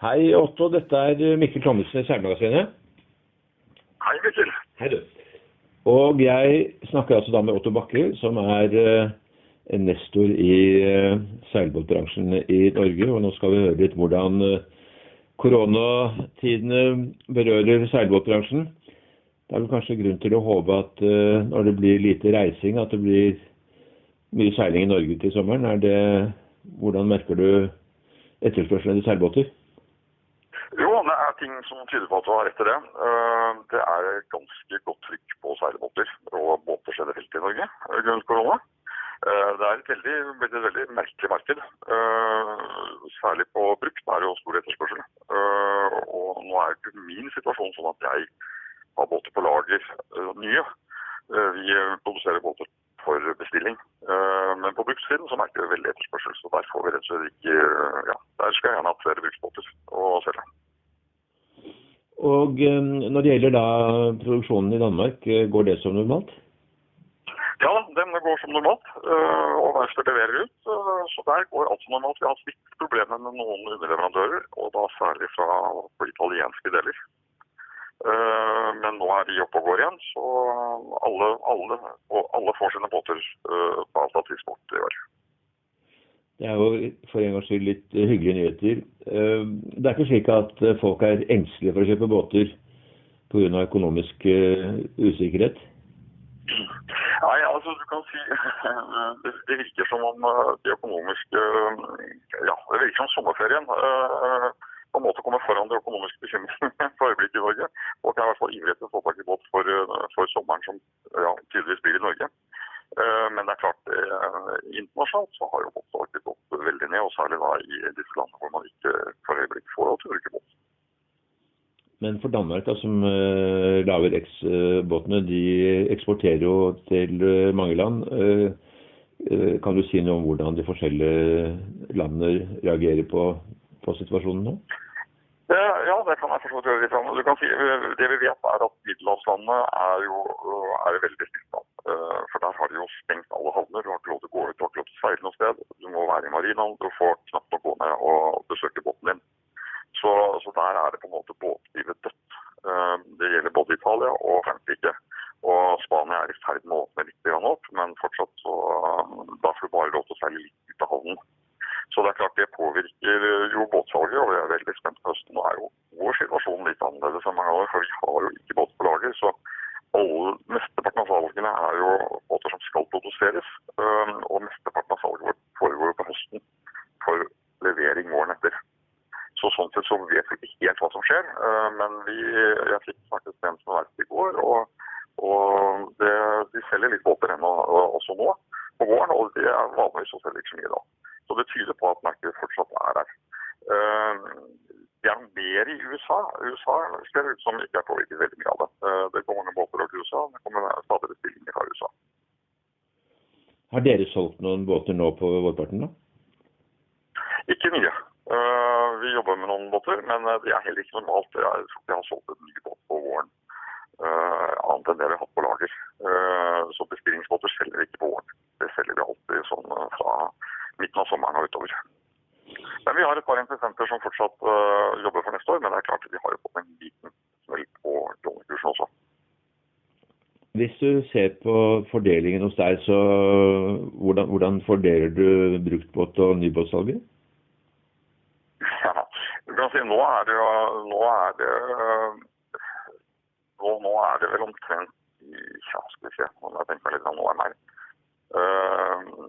Hei, Otto. Dette er Mikkel Thommessen i Seilmagasinet. Hei, Mikkel. Hei, du. Og jeg snakker altså da med Otto Bakke, som er eh, en nestor i eh, seilbåtbransjen i Norge. Og nå skal vi høre litt hvordan eh, koronatidene berører seilbåtbransjen. Det er vel kanskje grunn til å håpe at eh, når det blir lite reising, at det blir mye seiling i Norge til sommeren. Er det, hvordan merker du etterspørselen etter seilbåter? Det er ting som tyder på at du har rett i det. Eh, Det er ganske godt trykk på seilbåter og båter generelt i Norge eh, grunnet korona. Eh, Det er et veldig, veldig, veldig merkelig marked. Særlig på brukt er det jo stor etterspørsel. Og nå er ikke min situasjon sånn at jeg har båter på lager nye. Vi produserer båter for bestilling. Men på brukssiden så merker vi veldig etterspørsel, så der får vi rett og slett ikke Ja, der skal jeg gjerne ha flere bruksbåter å selge. Og eh, når det gjelder da produksjonen i Danmark, eh, går det som normalt? Ja, den går som normalt, øh, og verkstedet leverer ut. Så der går alt som normalt. Vi har hatt litt problemer med noen underleverandører, og da særlig fra italienske deler. Øh, Men nå er de oppe og går igjen, så alle, alle, alle får sine båter på avtalt tidspunkt i år. Det er jo for en gangs skyld litt eh, hyggelige nyheter. Eh, Det er ikke slik at eh, folk er engstelige for å kjøpe båter pga. økonomisk usikkerhet? Nei, altså du kan si Det, virker som om de økonomiske Ja, det virker som sommerferien på en måte kommer foran de økonomiske bekymringene for øyeblikket i Norge. Folk er i hvert fall ivrige etter å få tak i båt for, for sommeren som ja, tydeligvis blir i Norge. Men det er klart, internasjonalt så har jo båtsalget gått veldig ned, og særlig da i disse landene hvor man ikke for øyeblikk får båt. Men for Danmark, da, som uh, lager X-båtene, de eksporterer jo til eh, mange land. Eh, eh, Kan du si noe om hvordan de forskjellige landene reagerer på, på situasjonen nå? Ja, det kan jeg forstå. Du kan si, det vi vet er at middelhavslandene er jo er veldig stillstand. Eh, For der har de jo stengt alle havner. Du har ikke lov til å gå ut, du har ikke lov til å seile noe sted. Du må være i marinaen. Du får knapt nok gå ned og besøke båten din. Så, så der er det på en måte båtlivet dødt. Eh, Det gjelder både Italia og Frankrike. Og Spania er i ferd med å åpne litt opp, men fortsatt så øh, da får du bare lov til å seile litt ut av havnen. Så det er klart det påvirker eh, jo båtsalget, og vi er veldig spent på høsten. Nå er jo vår situasjon litt annerledes enn mange år, for vi har jo ikke båt på lager. Så alle, mesteparten av salgene er jo båter som skal produseres. øhm, Og mesteparten av salget vårt foregår jo på høsten for levering våren etter. Så sånn sett så vet vi ikke helt hva som skjer. øh, Men vi, jeg fikk snakket med en som var i går, og, og det, de selger litt båter ennå øh, også nå på våren, og det er vanligvis å selge ikke så mye da. Så det tyder på at markedet fortsatt er der. Eh, Det er mer i USA. USA ser ut som ikke er påvirket veldig mye av det. Eh, Det går mange båter over til USA. Det kommer stadig bestillinger fra USA. Har dere solgt noen båter nå på vårparten, da? Ikke mye. Eh, Vi jobber med noen båter, men eh, det er heller ikke normalt. Jeg tror jeg har solgt en ny båt på våren. eh, Annet enn det vi har hatt på lager. Så bestillingsbåter selger vi ikke på våren. Det selger vi alltid sånn fra midten av sommeren og utover. Men vi har et par interessenter som fortsatt uh, jobber for neste år, men det er klart at de har jo fått en liten smell på kronekursen også. Hvis du ser på fordelingen hos deg, så hvordan, hvordan fordeler du bruktbåt- og nybåtsalget? Kan si nå er det Nå er det øh, nå, nå er det vel omtrent Ja, skal vi se, nå jeg tenker litt om nå er meg. Uh,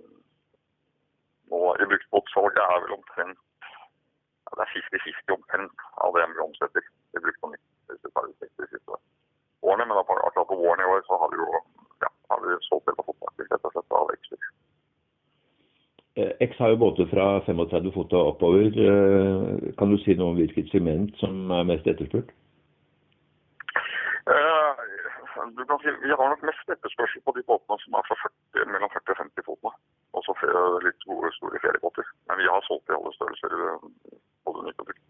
nå, I bruktbåtsalget er vel omtrent ja, Det er 50-50 omtrent av det vi omsetter i brukt på nytt. Hvis du tar ut de siste årene. Men akkurat på våren i år så har vi jo ja, har vi solgt det på fotballaktivt rett og slett av X-Lux. Eh, X har jo båter fra 35 fot og oppover. Eh, Kan du si noe om hvilket segment som er mest etterspurt? Uh, du kan si, Vi har nok mest etterspørsel på de båtene som er fra 40, mellom 40 og 50 fot Og så litt gode, store feriebåter. Men vi har solgt i alle størrelser, både nytt og brukt.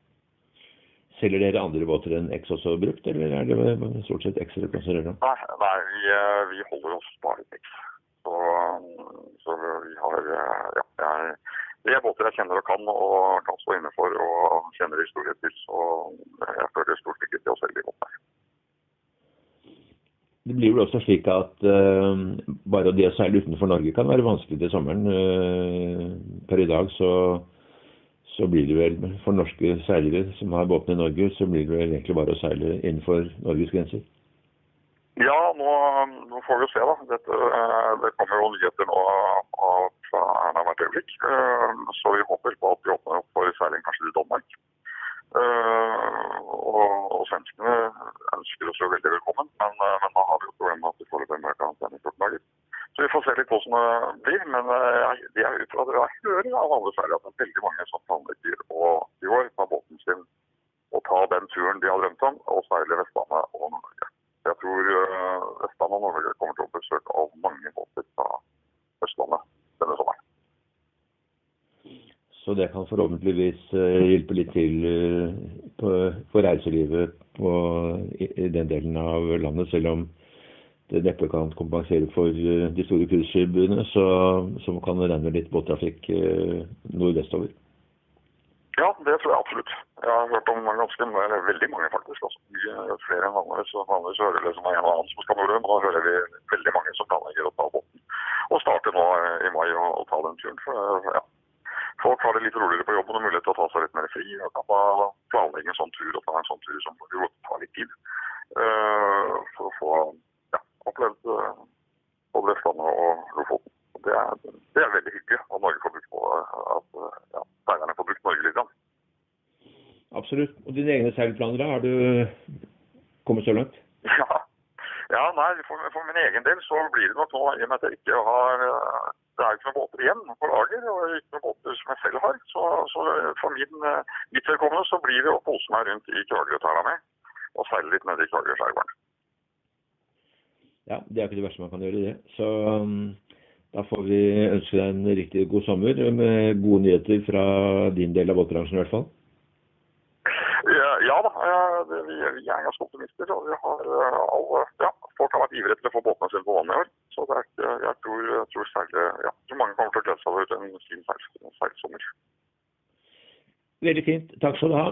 Selger dere andre båter enn X også brukt, eller er det stort sett X dere da? Nei, nei vi, vi holder oss bare til X. Så, så vi har eh, ja, det er, det er båter jeg kjenner og kan og kan stå inne for og kjenner historien til. Så jeg føler stort lykke til oss veldig godt der. Det blir vel også slik at uh, bare det å seile utenfor Norge kan være vanskelig til sommeren. Uh, per i dag så, så, blir det vel for norske seilere som har båtene i Norge, så blir det vel egentlig bare å seile innenfor Norges grenser. Ja, nå, nå får vi se, da. Dette, uh, det kommer jo nyheter nå av fra Erna hvert øyeblikk. Så vi håper på at vi åpner opp for seiling kanskje til Danmark. Og, og svenskene ønsker oss jo veldig velkommen, men, men da har vi jo problemet at vi foreløpig må ha karantene i 14 dager. Så vi får se litt hvordan det blir. Men jeg, jeg, jeg hører av alle seilere, at det er veldig mange som planlegger å i år ta båten sin og ta den turen de har drømt om, og seile Vestlandet og Nord-Norge. Jeg tror Vestlandet og Nord-Norge kommer til å besøke av mange båter fra Østlandet denne sommeren. Så det kan forhåpentligvis hjelpe litt til på, på reiselivet på, i, den delen av landet, selv om det neppe kan kompensere for de store cruiseskipene, som kan det renne litt båttrafikk nordvestover. Ja, det tror jeg absolutt. Jeg har hørt om ganske veldig mange, faktisk. også. Mye flere enn vanligvis. Vanligvis hører jeg liksom en og annen som skal nordover, men da hører vi veldig mange som planlegger å ta båten. Og starte nå i mai og, og ta den turen. For ja, folk har det litt roligere på jobben og mulighet til å ta seg litt mer fri. og kan da planlegge en sånn tur og ta en sånn tur som tar litt tid. Uh, for å få ja, opplevd uh, både Vestlandet og Lofoten. Det er, det er veldig hyggelig at Norge får brukt på at ja, seilerne får brukt Norge litt. Grann. Absolutt. Og dine egne seilplaner, har du kommet så langt? Ja, ja nei, for, for, min egen del så blir det nok nå, i og med at jeg ikke har Det er ikke noen båter igjen på lager, og ikke noen båter som jeg selv har. Så, så for min, mitt vedkommende så blir det å kose meg rundt i Kragerø-tæra mi og seile litt nede i Kragerø-skjærgården. Ja, det er ikke det verste man kan gjøre, det. Så um, da får vi ønske deg en riktig god sommer med gode nyheter fra din del av båtbransjen i hvert fall. Ja, ja da, vi, er ganske optimister. og vi har alle, ja, Folk har vært ivrige til å få båtene sine på vannet i år. Så det er, jeg, tror, særlig, ja, mange kommer til å glede seg over en fin seilsommer. Veldig fint. Takk skal du ha.